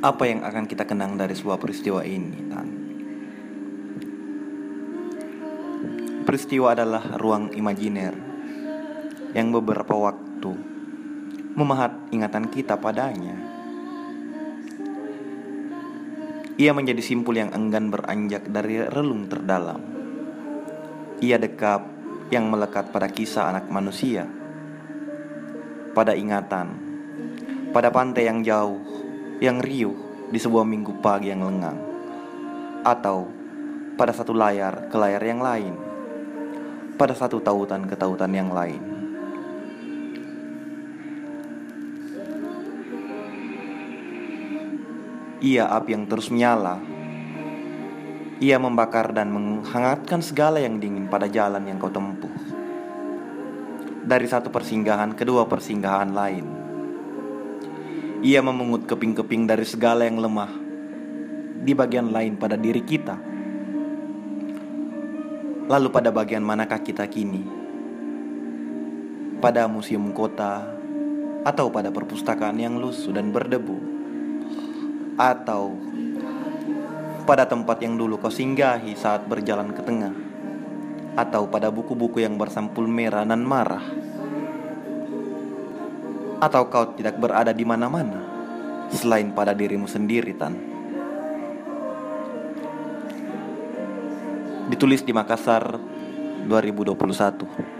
Apa yang akan kita kenang dari sebuah peristiwa ini, Tan? Peristiwa adalah ruang imajiner yang beberapa waktu memahat ingatan kita padanya. Ia menjadi simpul yang enggan beranjak dari relung terdalam. Ia dekap yang melekat pada kisah anak manusia, pada ingatan, pada pantai yang jauh, yang riuh di sebuah minggu pagi yang lengang, atau pada satu layar ke layar yang lain, pada satu tautan ke tautan yang lain. Ia api yang terus menyala. Ia membakar dan menghangatkan segala yang dingin pada jalan yang kau tempuh. Dari satu persinggahan ke dua persinggahan lain. Ia memungut keping-keping dari segala yang lemah di bagian lain pada diri kita. Lalu pada bagian manakah kita kini? Pada museum kota atau pada perpustakaan yang lusuh dan berdebu? Atau pada tempat yang dulu kau singgahi saat berjalan ke tengah? Atau pada buku-buku yang bersampul merah dan marah? Atau kau tidak berada di mana-mana selain pada dirimu sendiri, Tan? Ditulis di Makassar 2021.